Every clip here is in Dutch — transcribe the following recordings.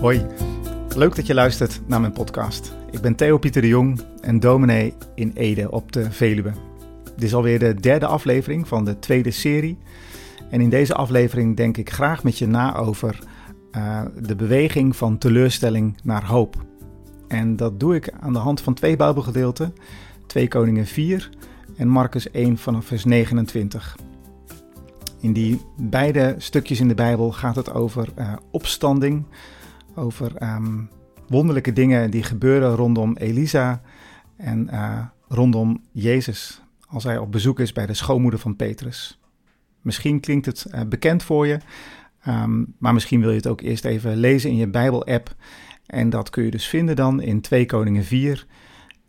Hoi, leuk dat je luistert naar mijn podcast. Ik ben Theo Pieter de Jong en dominee in Ede op de Veluwe. Dit is alweer de derde aflevering van de tweede serie. En in deze aflevering denk ik graag met je na over uh, de beweging van teleurstelling naar hoop. En dat doe ik aan de hand van twee Bijbelgedeelten, 2 Koningen 4 en Marcus 1 vanaf vers 29. In die beide stukjes in de Bijbel gaat het over uh, opstanding, over um, wonderlijke dingen die gebeuren rondom Elisa en uh, rondom Jezus als hij op bezoek is bij de schoonmoeder van Petrus. Misschien klinkt het uh, bekend voor je, um, maar misschien wil je het ook eerst even lezen in je Bijbel-app. En dat kun je dus vinden dan in 2 Koningen 4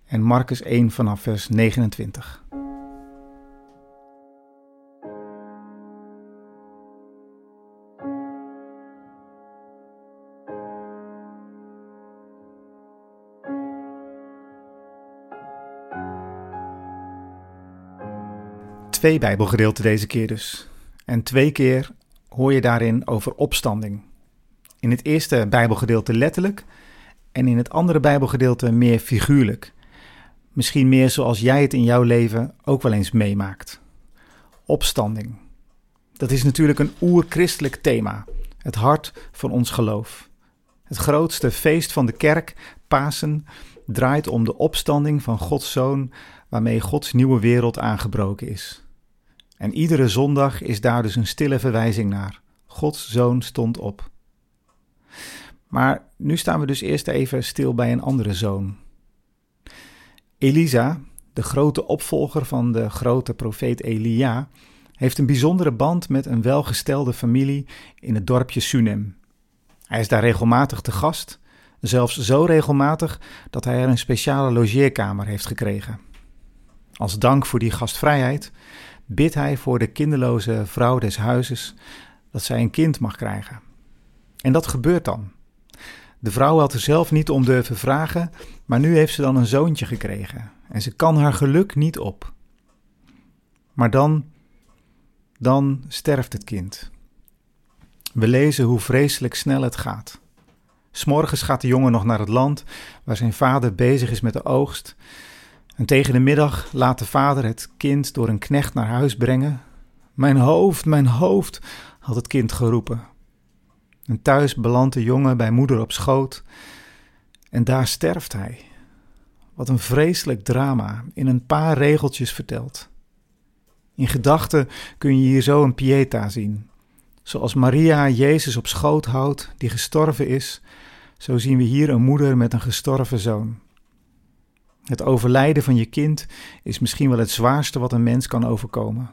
en Marcus 1 vanaf vers 29. Twee Bijbelgedeelten deze keer dus. En twee keer hoor je daarin over opstanding. In het eerste Bijbelgedeelte letterlijk en in het andere Bijbelgedeelte meer figuurlijk. Misschien meer zoals jij het in jouw leven ook wel eens meemaakt. Opstanding. Dat is natuurlijk een oerchristelijk thema, het hart van ons geloof. Het grootste feest van de kerk, Pasen, draait om de opstanding van Gods Zoon, waarmee Gods nieuwe wereld aangebroken is. En iedere zondag is daar dus een stille verwijzing naar. Gods zoon stond op. Maar nu staan we dus eerst even stil bij een andere zoon. Elisa, de grote opvolger van de grote profeet Elia, heeft een bijzondere band met een welgestelde familie in het dorpje Sunem. Hij is daar regelmatig te gast, zelfs zo regelmatig dat hij er een speciale logeerkamer heeft gekregen. Als dank voor die gastvrijheid bidt hij voor de kinderloze vrouw des huizes dat zij een kind mag krijgen. En dat gebeurt dan. De vrouw had er zelf niet om durven vragen, maar nu heeft ze dan een zoontje gekregen en ze kan haar geluk niet op. Maar dan, dan sterft het kind. We lezen hoe vreselijk snel het gaat. S'morgens gaat de jongen nog naar het land waar zijn vader bezig is met de oogst. En tegen de middag laat de vader het kind door een knecht naar huis brengen. Mijn hoofd, mijn hoofd, had het kind geroepen. En thuis belandt de jongen bij moeder op schoot. En daar sterft hij. Wat een vreselijk drama, in een paar regeltjes verteld. In gedachten kun je hier zo een pieta zien. Zoals Maria Jezus op schoot houdt, die gestorven is, zo zien we hier een moeder met een gestorven zoon. Het overlijden van je kind is misschien wel het zwaarste wat een mens kan overkomen.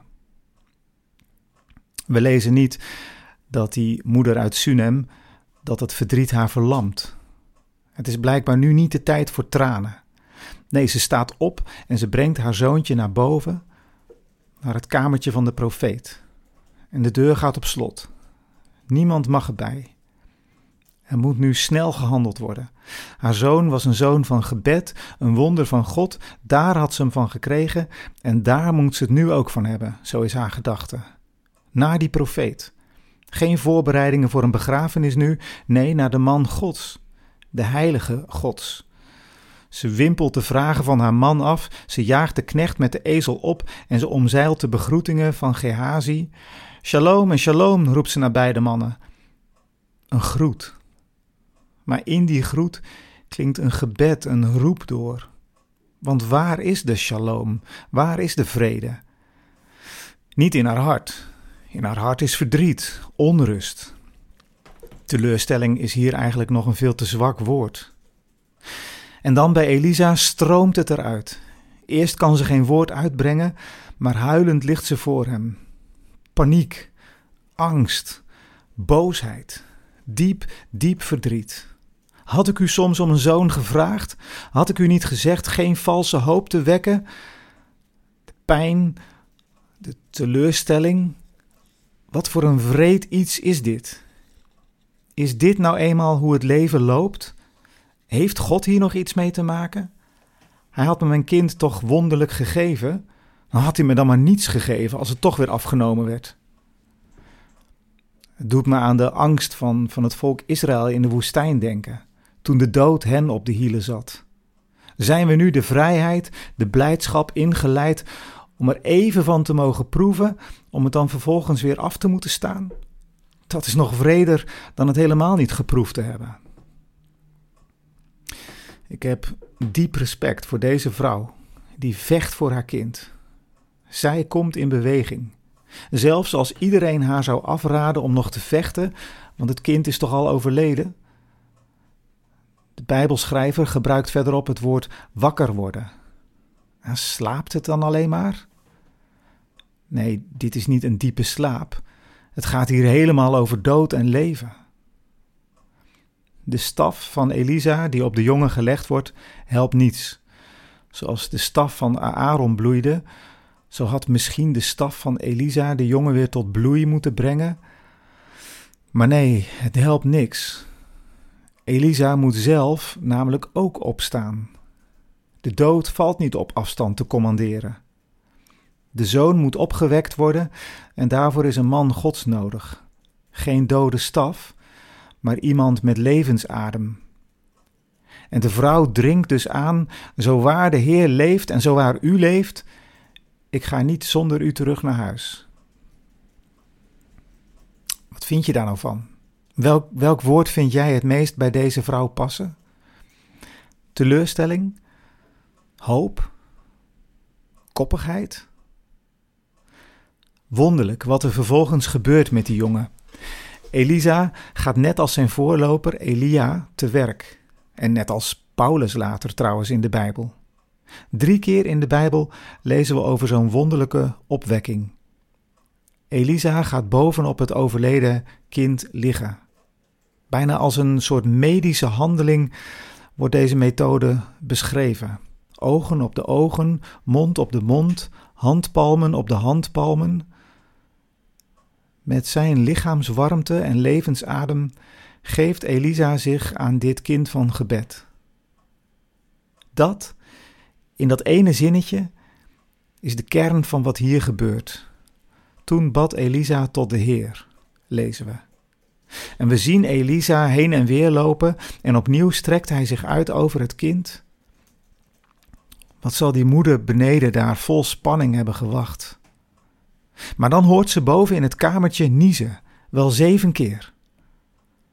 We lezen niet dat die moeder uit Sunem, dat het verdriet haar verlamt. Het is blijkbaar nu niet de tijd voor tranen. Nee, ze staat op en ze brengt haar zoontje naar boven, naar het kamertje van de profeet. En de deur gaat op slot. Niemand mag erbij. Er moet nu snel gehandeld worden. Haar zoon was een zoon van gebed, een wonder van God. Daar had ze hem van gekregen en daar moet ze het nu ook van hebben, zo is haar gedachte. Naar die profeet. Geen voorbereidingen voor een begrafenis nu, nee, naar de man Gods, de heilige Gods. Ze wimpelt de vragen van haar man af, ze jaagt de knecht met de ezel op en ze omzeilt de begroetingen van Gehazi. Shalom en shalom, roept ze naar beide mannen. Een groet, maar in die groet klinkt een gebed, een roep door. Want waar is de shalom? Waar is de vrede? Niet in haar hart. In haar hart is verdriet, onrust. Teleurstelling is hier eigenlijk nog een veel te zwak woord. En dan bij Elisa stroomt het eruit. Eerst kan ze geen woord uitbrengen, maar huilend ligt ze voor hem. Paniek, angst, boosheid, diep, diep verdriet. Had ik u soms om een zoon gevraagd? Had ik u niet gezegd geen valse hoop te wekken? De pijn, de teleurstelling. Wat voor een vreed iets is dit? Is dit nou eenmaal hoe het leven loopt? Heeft God hier nog iets mee te maken? Hij had me mijn kind toch wonderlijk gegeven. Dan had hij me dan maar niets gegeven als het toch weer afgenomen werd. Het doet me aan de angst van, van het volk Israël in de woestijn denken, toen de dood hen op de hielen zat. Zijn we nu de vrijheid, de blijdschap ingeleid om er even van te mogen proeven, om het dan vervolgens weer af te moeten staan? Dat is nog vreder dan het helemaal niet geproefd te hebben. Ik heb diep respect voor deze vrouw die vecht voor haar kind. Zij komt in beweging. Zelfs als iedereen haar zou afraden om nog te vechten, want het kind is toch al overleden. De Bijbelschrijver gebruikt verderop het woord wakker worden. En slaapt het dan alleen maar? Nee, dit is niet een diepe slaap. Het gaat hier helemaal over dood en leven. De staf van Elisa die op de jongen gelegd wordt, helpt niets. Zoals de staf van Aaron bloeide, zo had misschien de staf van Elisa de jongen weer tot bloei moeten brengen. Maar nee, het helpt niks. Elisa moet zelf namelijk ook opstaan. De dood valt niet op afstand te commanderen. De zoon moet opgewekt worden en daarvoor is een man Gods nodig. Geen dode staf, maar iemand met levensadem. En de vrouw dringt dus aan: Zo waar de Heer leeft en zo waar u leeft, ik ga niet zonder u terug naar huis. Wat vind je daar nou van? Welk, welk woord vind jij het meest bij deze vrouw passen? Teleurstelling? Hoop? Koppigheid? Wonderlijk wat er vervolgens gebeurt met die jongen. Elisa gaat net als zijn voorloper Elia te werk. En net als Paulus later trouwens in de Bijbel. Drie keer in de Bijbel lezen we over zo'n wonderlijke opwekking. Elisa gaat bovenop het overleden kind liggen. Bijna als een soort medische handeling wordt deze methode beschreven. Ogen op de ogen, mond op de mond, handpalmen op de handpalmen. Met zijn lichaamswarmte en levensadem geeft Elisa zich aan dit kind van gebed. Dat, in dat ene zinnetje, is de kern van wat hier gebeurt. Toen bad Elisa tot de Heer, lezen we. En we zien Elisa heen en weer lopen en opnieuw strekt hij zich uit over het kind. Wat zal die moeder beneden daar vol spanning hebben gewacht? Maar dan hoort ze boven in het kamertje niezen, wel zeven keer.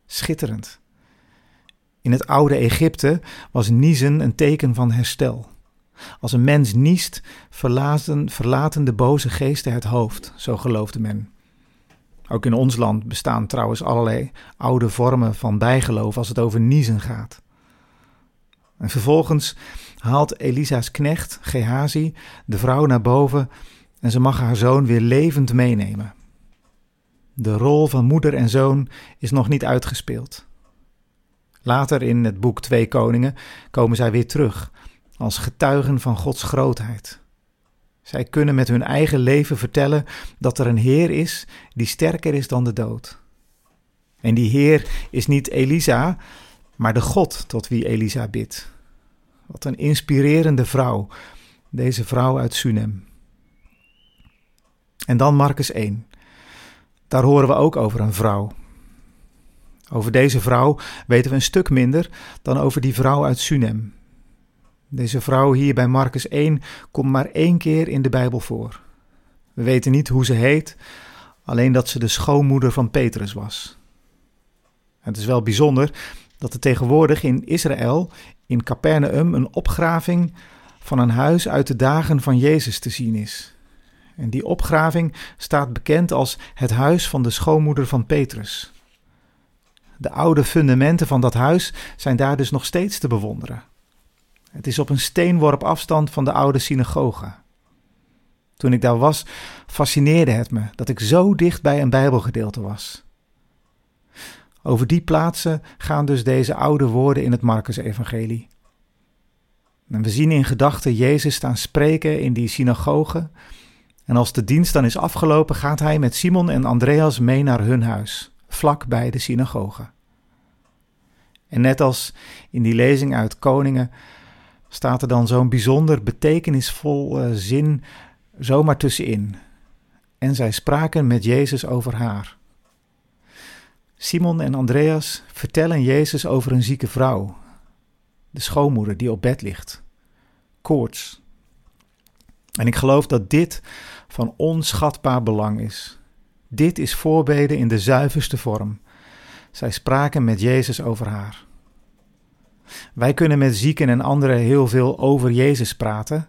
Schitterend. In het oude Egypte was niezen een teken van herstel. Als een mens niest, verlaten, verlaten de boze geesten het hoofd, zo geloofde men. Ook in ons land bestaan trouwens allerlei oude vormen van bijgeloof als het over niezen gaat. En vervolgens haalt Elisa's knecht, Gehazi, de vrouw naar boven en ze mag haar zoon weer levend meenemen. De rol van moeder en zoon is nog niet uitgespeeld. Later in het boek Twee Koningen komen zij weer terug als getuigen van Gods grootheid. Zij kunnen met hun eigen leven vertellen dat er een Heer is die sterker is dan de dood. En die Heer is niet Elisa, maar de God tot wie Elisa bidt. Wat een inspirerende vrouw, deze vrouw uit Sunem. En dan Marcus 1. Daar horen we ook over een vrouw. Over deze vrouw weten we een stuk minder dan over die vrouw uit Sunem. Deze vrouw hier bij Marcus 1 komt maar één keer in de Bijbel voor. We weten niet hoe ze heet, alleen dat ze de schoonmoeder van Petrus was. Het is wel bijzonder dat er tegenwoordig in Israël, in Capernaum, een opgraving van een huis uit de dagen van Jezus te zien is. En die opgraving staat bekend als het huis van de schoonmoeder van Petrus. De oude fundamenten van dat huis zijn daar dus nog steeds te bewonderen. Het is op een steenworp afstand van de oude synagoge. Toen ik daar was, fascineerde het me dat ik zo dicht bij een Bijbelgedeelte was. Over die plaatsen gaan dus deze oude woorden in het Marcus-evangelie. En we zien in gedachten Jezus staan spreken in die synagoge. En als de dienst dan is afgelopen, gaat hij met Simon en Andreas mee naar hun huis, vlak bij de synagoge. En net als in die lezing uit Koningen staat er dan zo'n bijzonder betekenisvol uh, zin zomaar tussenin. En zij spraken met Jezus over haar. Simon en Andreas vertellen Jezus over een zieke vrouw, de schoonmoeder die op bed ligt, koorts. En ik geloof dat dit van onschatbaar belang is. Dit is voorbeden in de zuiverste vorm. Zij spraken met Jezus over haar. Wij kunnen met zieken en anderen heel veel over Jezus praten,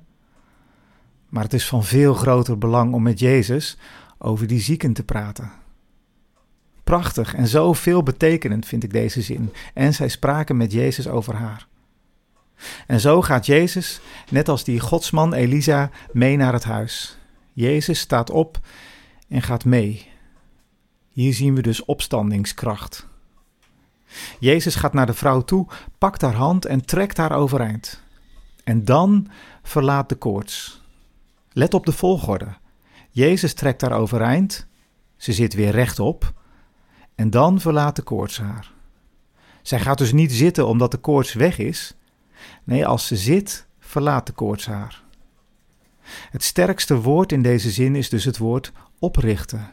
maar het is van veel groter belang om met Jezus over die zieken te praten. Prachtig en zo veel betekenend vind ik deze zin. En zij spraken met Jezus over haar. En zo gaat Jezus, net als die godsman Elisa, mee naar het huis. Jezus staat op en gaat mee. Hier zien we dus opstandingskracht. Jezus gaat naar de vrouw toe, pakt haar hand en trekt haar overeind. En dan verlaat de koorts. Let op de volgorde. Jezus trekt haar overeind, ze zit weer rechtop en dan verlaat de koorts haar. Zij gaat dus niet zitten omdat de koorts weg is. Nee, als ze zit, verlaat de koorts haar. Het sterkste woord in deze zin is dus het woord oprichten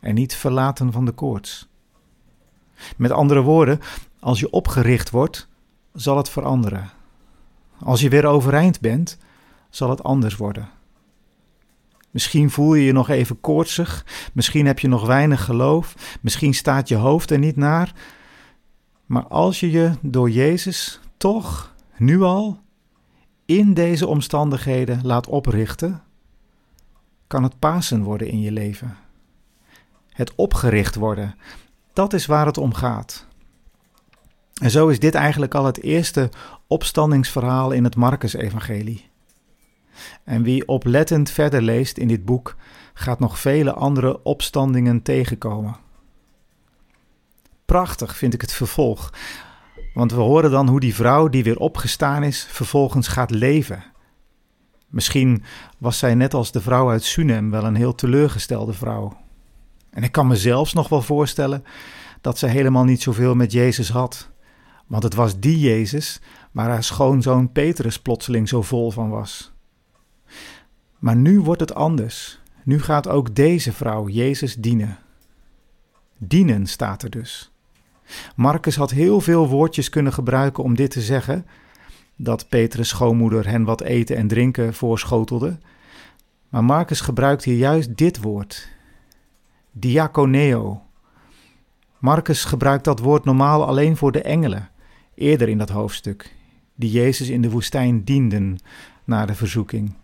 en niet verlaten van de koorts. Met andere woorden, als je opgericht wordt, zal het veranderen. Als je weer overeind bent, zal het anders worden. Misschien voel je je nog even koortsig, misschien heb je nog weinig geloof, misschien staat je hoofd er niet naar. Maar als je je door Jezus toch, nu al, in deze omstandigheden laat oprichten, kan het Pasen worden in je leven. Het opgericht worden, dat is waar het om gaat. En zo is dit eigenlijk al het eerste opstandingsverhaal in het Marcus-evangelie. En wie oplettend verder leest in dit boek, gaat nog vele andere opstandingen tegenkomen. Prachtig vind ik het vervolg, want we horen dan hoe die vrouw die weer opgestaan is, vervolgens gaat leven. Misschien was zij net als de vrouw uit Sunem wel een heel teleurgestelde vrouw. En ik kan me zelfs nog wel voorstellen dat ze helemaal niet zoveel met Jezus had. Want het was die Jezus waar haar schoonzoon Petrus plotseling zo vol van was. Maar nu wordt het anders. Nu gaat ook deze vrouw Jezus dienen. Dienen staat er dus. Marcus had heel veel woordjes kunnen gebruiken om dit te zeggen: dat Petrus' schoonmoeder hen wat eten en drinken voorschotelde. Maar Marcus gebruikt hier juist dit woord: diaconeo. Marcus gebruikt dat woord normaal alleen voor de engelen, eerder in dat hoofdstuk, die Jezus in de woestijn dienden na de verzoeking.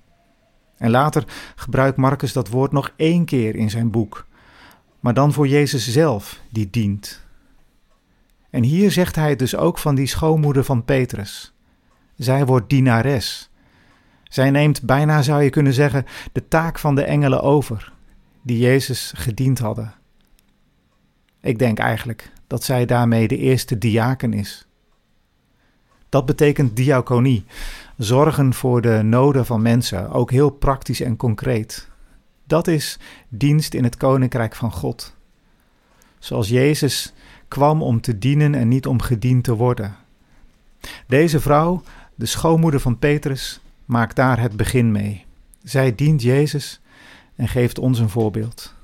En later gebruikt Marcus dat woord nog één keer in zijn boek, maar dan voor Jezus zelf, die dient. En hier zegt hij het dus ook van die schoonmoeder van Petrus. Zij wordt dienares. Zij neemt bijna, zou je kunnen zeggen, de taak van de engelen over, die Jezus gediend hadden. Ik denk eigenlijk dat zij daarmee de eerste diaken is. Dat betekent diaconie, zorgen voor de noden van mensen, ook heel praktisch en concreet. Dat is dienst in het koninkrijk van God. Zoals Jezus kwam om te dienen en niet om gediend te worden. Deze vrouw, de schoonmoeder van Petrus, maakt daar het begin mee. Zij dient Jezus en geeft ons een voorbeeld.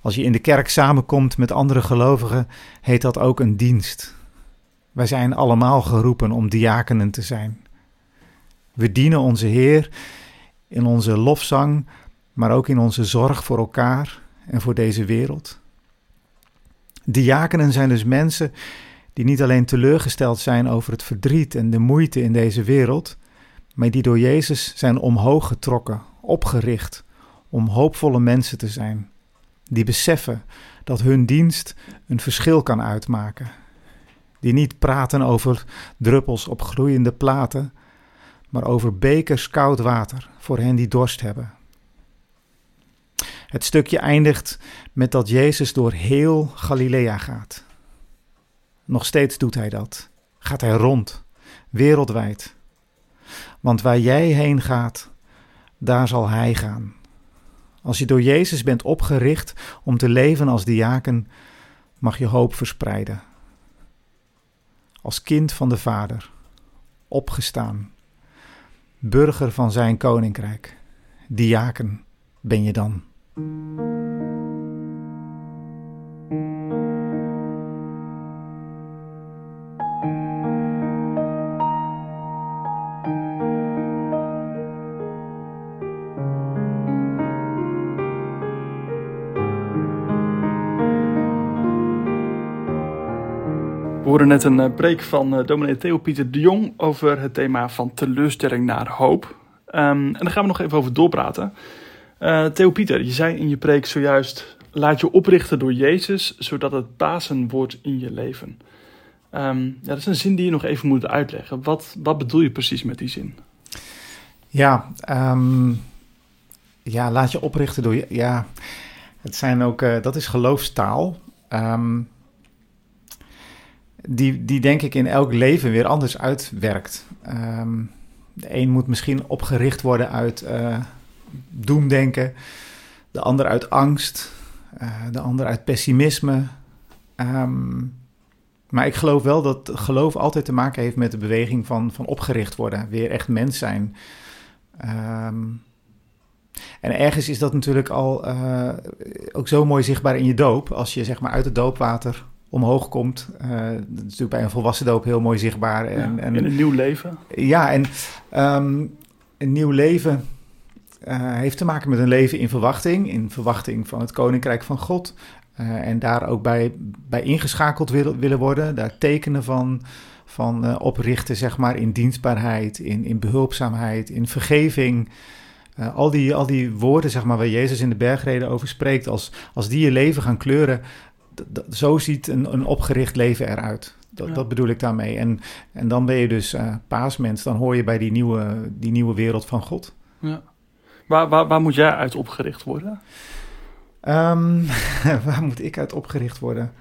Als je in de kerk samenkomt met andere gelovigen, heet dat ook een dienst. Wij zijn allemaal geroepen om diakenen te zijn. We dienen onze Heer in onze lofzang, maar ook in onze zorg voor elkaar en voor deze wereld. Diakenen zijn dus mensen die niet alleen teleurgesteld zijn over het verdriet en de moeite in deze wereld, maar die door Jezus zijn omhoog getrokken, opgericht om hoopvolle mensen te zijn, die beseffen dat hun dienst een verschil kan uitmaken die niet praten over druppels op gloeiende platen, maar over bekers koud water voor hen die dorst hebben. Het stukje eindigt met dat Jezus door heel Galilea gaat. Nog steeds doet hij dat. Gaat hij rond, wereldwijd. Want waar jij heen gaat, daar zal hij gaan. Als je door Jezus bent opgericht om te leven als diaken, mag je hoop verspreiden als kind van de Vader, opgestaan, burger van zijn koninkrijk, diaken ben je dan. Hoorden net een uh, preek van uh, dominee Theo Pieter de Jong over het thema van teleurstelling naar hoop. Um, en daar gaan we nog even over doorpraten. Uh, Theo Pieter, je zei in je preek zojuist: laat je oprichten door Jezus, zodat het Pasen wordt in je leven. Um, ja, dat is een zin die je nog even moet uitleggen. Wat, wat bedoel je precies met die zin? Ja, um, ja laat je oprichten door je. Ja, het zijn ook, dat is geloofstaal. Um, die, die denk ik in elk leven weer anders uitwerkt. Um, de een moet misschien opgericht worden uit uh, doemdenken, de ander uit angst, uh, de ander uit pessimisme. Um, maar ik geloof wel dat geloof altijd te maken heeft met de beweging van, van opgericht worden, weer echt mens zijn. Um, en ergens is dat natuurlijk al uh, ook zo mooi zichtbaar in je doop. Als je zeg maar uit het doopwater omhoog komt. Uh, dat is natuurlijk bij een volwassen doop heel mooi zichtbaar. En, en in een nieuw leven. Ja, en um, een nieuw leven uh, heeft te maken met een leven in verwachting. In verwachting van het Koninkrijk van God. Uh, en daar ook bij, bij ingeschakeld willen, willen worden. Daar tekenen van, van oprichten, zeg maar, in dienstbaarheid, in, in behulpzaamheid, in vergeving. al, die, al die woorden, zeg maar, waar Jezus in de bergreden over spreekt, als, als die je leven gaan kleuren, zo ziet een, een opgericht leven eruit. Dat, dat bedoel ik daarmee. En, en dan ben je dus uh, paasmens. Dan hoor je bij die nieuwe, die nieuwe wereld van God. Ja. Waar, waar, waar moet jij uit opgericht worden? Um, waar moet ik uit opgericht worden?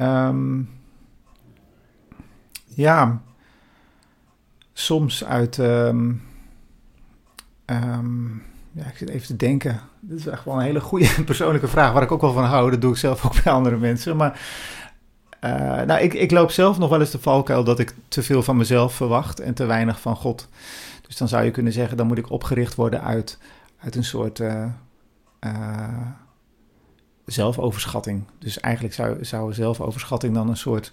Um, ja, soms uit... Um, ja, ik zit even te denken. Dit is echt wel een hele goede persoonlijke vraag, waar ik ook wel van hou. Dat doe ik zelf ook bij andere mensen. Maar uh, nou, ik, ik loop zelf nog wel eens de valkuil dat ik te veel van mezelf verwacht en te weinig van God. Dus dan zou je kunnen zeggen, dan moet ik opgericht worden uit, uit een soort uh, uh, zelfoverschatting. Dus eigenlijk zou, zou zelfoverschatting dan een soort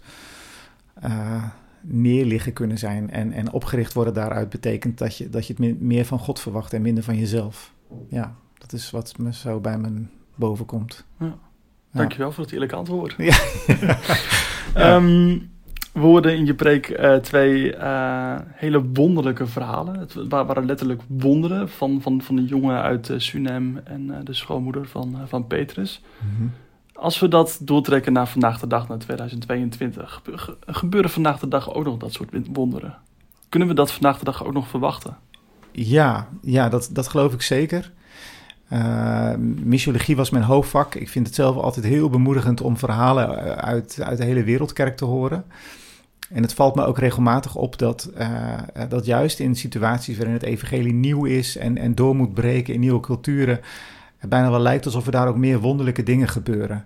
neerliggen kunnen zijn. En, en opgericht worden daaruit betekent dat je, dat je het meer van God verwacht en minder van jezelf. Ja, dat is wat me zo bij me boven komt. Ja. Dankjewel voor het eerlijke antwoord. Ja. um, we hoorden in je preek uh, twee uh, hele wonderlijke verhalen. Het waren letterlijk wonderen van, van, van de jongen uit uh, Sunem en de schoonmoeder van, van Petrus. Mm -hmm. Als we dat doortrekken naar vandaag de dag, naar 2022, gebeuren vandaag de dag ook nog dat soort wonderen? Kunnen we dat vandaag de dag ook nog verwachten? Ja, ja dat, dat geloof ik zeker. Uh, was mijn hoofdvak. Ik vind het zelf altijd heel bemoedigend om verhalen uit, uit de hele wereldkerk te horen. En het valt me ook regelmatig op dat, uh, dat juist in situaties waarin het evangelie nieuw is en, en door moet breken in nieuwe culturen, het bijna wel lijkt alsof er daar ook meer wonderlijke dingen gebeuren.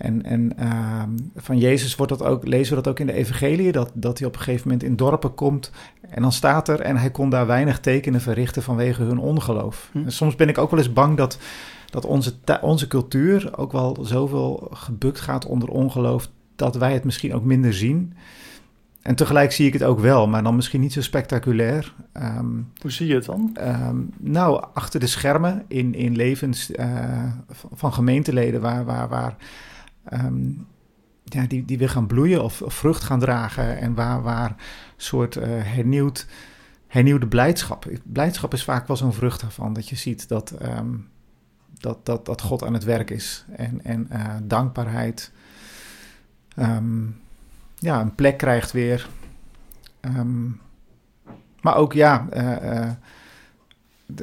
En, en uh, van Jezus wordt dat ook, lezen we dat ook in de evangelie, dat, dat hij op een gegeven moment in dorpen komt en dan staat er en hij kon daar weinig tekenen verrichten vanwege hun ongeloof. Hm. En soms ben ik ook wel eens bang dat, dat onze, onze cultuur ook wel zoveel gebukt gaat onder ongeloof, dat wij het misschien ook minder zien. En tegelijk zie ik het ook wel, maar dan misschien niet zo spectaculair. Um, Hoe zie je het dan? Um, nou, achter de schermen in, in levens uh, van gemeenteleden waar, waar, waar um, ja, die, die weer gaan bloeien of, vrucht gaan dragen. En waar, waar soort uh, hernieuwd, hernieuwde blijdschap. Blijdschap is vaak wel zo'n vrucht daarvan. Dat je ziet dat, dat, dat, dat God aan het werk is. En, en uh, dankbaarheid. Um, ja, een plek krijgt weer. Maar ook ja, uh,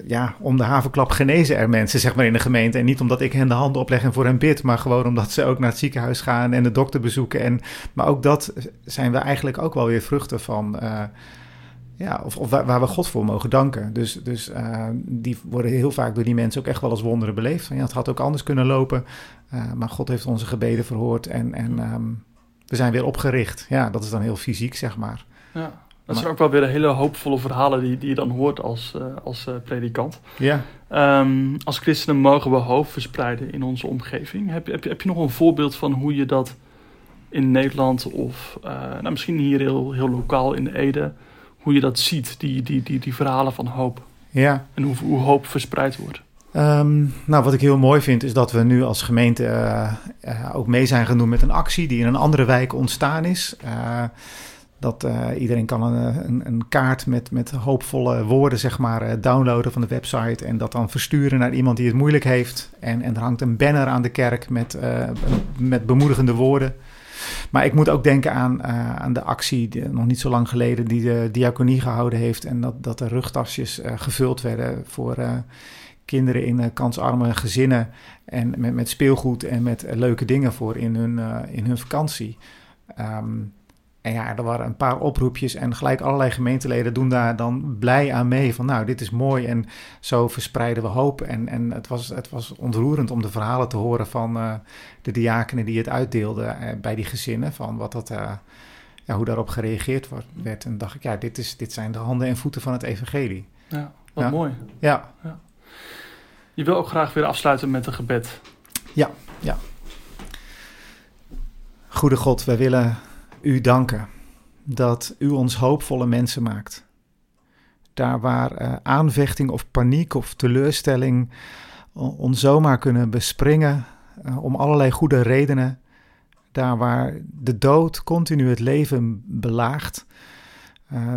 ja, om de havenklap genezen er mensen zeg maar, in de gemeente. En niet omdat ik hen de handen opleg en voor hen bid, maar gewoon omdat ze ook naar het ziekenhuis gaan en de dokter bezoeken. En, maar ook dat zijn we eigenlijk ook wel weer vruchten van. Uh, ja, of, of waar, we God voor mogen danken. Dus, dus die worden heel vaak door die mensen ook echt wel als wonderen beleefd. Ja, het had ook anders kunnen lopen, maar God heeft onze gebeden verhoord. En, en um, we zijn weer opgericht. Ja, dat is dan heel fysiek, zeg maar. Ja, dat zijn ook wel weer hele hoopvolle verhalen die, die je dan hoort als, uh, als uh, predikant. Ja. Um, als christenen mogen we hoop verspreiden in onze omgeving. Heb, heb, heb je nog een voorbeeld van hoe je dat in Nederland of uh, nou, misschien hier heel, heel lokaal in Ede, hoe je dat ziet, die, die, die, die verhalen van hoop? Ja. En hoe, hoe hoop verspreid wordt? Ehm, nou, wat ik heel mooi vind is dat we nu als gemeente uh, uh, ook mee zijn gaan doen met een actie die in een andere wijk ontstaan is. Uh, dat iedereen kan een, een, een, kaart met, met hoopvolle woorden zeg maar, downloaden van de website en dat dan versturen naar iemand die het moeilijk heeft. En, en er hangt een banner aan de kerk met, met bemoedigende woorden. Maar ik moet ook denken aan, aan de actie, die, nog niet zo lang geleden, die de diaconie gehouden heeft. En dat, dat de rugtasjes gevuld werden voor kinderen in kansarme gezinnen en met, met speelgoed en met leuke dingen voor in hun, in hun vakantie. Um, en ja, er waren een paar oproepjes en gelijk allerlei gemeenteleden doen daar dan blij aan mee. Van nou, dit is mooi en zo verspreiden we hoop. En, en het, was, het was ontroerend om de verhalen te horen van de diakenen die het uitdeelden bij die gezinnen. Van wat dat, ja, hoe daarop gereageerd werd. En dacht ik, ja, dit, is, dit zijn de handen en voeten van het evangelie. Ja, wat ja. mooi. Ja. ja. Je wil ook graag weer afsluiten met een gebed. Ja, ja. Goede God, wij willen u danken dat u ons hoopvolle mensen maakt. Daar waar uh, aanvechting of paniek of teleurstelling ons zomaar kunnen bespringen uh, om allerlei goede redenen. Daar waar de dood continu het leven belaagt, uh,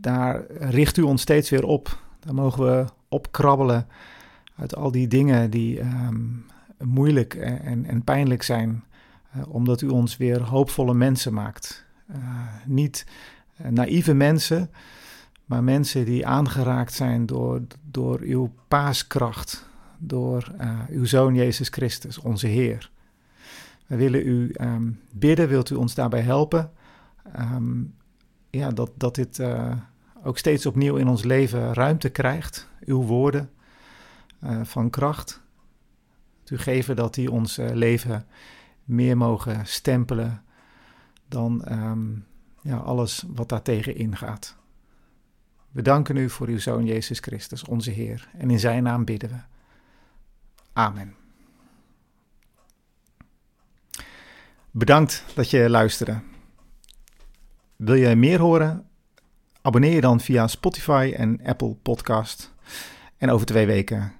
daar richt u ons steeds weer op. Daar mogen we opkrabbelen uit al die dingen die um, moeilijk en, en, pijnlijk zijn, omdat u ons weer hoopvolle mensen maakt. Uh, niet uh, naïeve mensen, maar mensen die aangeraakt zijn door, door uw paaskracht, door uw Zoon Jezus Christus, onze Heer. We willen u um, bidden, wilt u ons daarbij helpen? Um, ja, dat, dat dit ook steeds opnieuw in ons leven ruimte krijgt, uw woorden van kracht. U geven dat die ons leven meer mogen stempelen dan um, ja, alles wat daartegen ingaat. We danken u voor uw Zoon Jezus Christus, onze Heer, en in Zijn naam bidden we. Amen. Bedankt dat je luisterde. Wil je meer horen? Abonneer je dan via Spotify en Apple Podcast. En over twee weken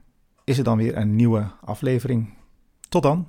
is er dan weer een nieuwe aflevering. Tot dan.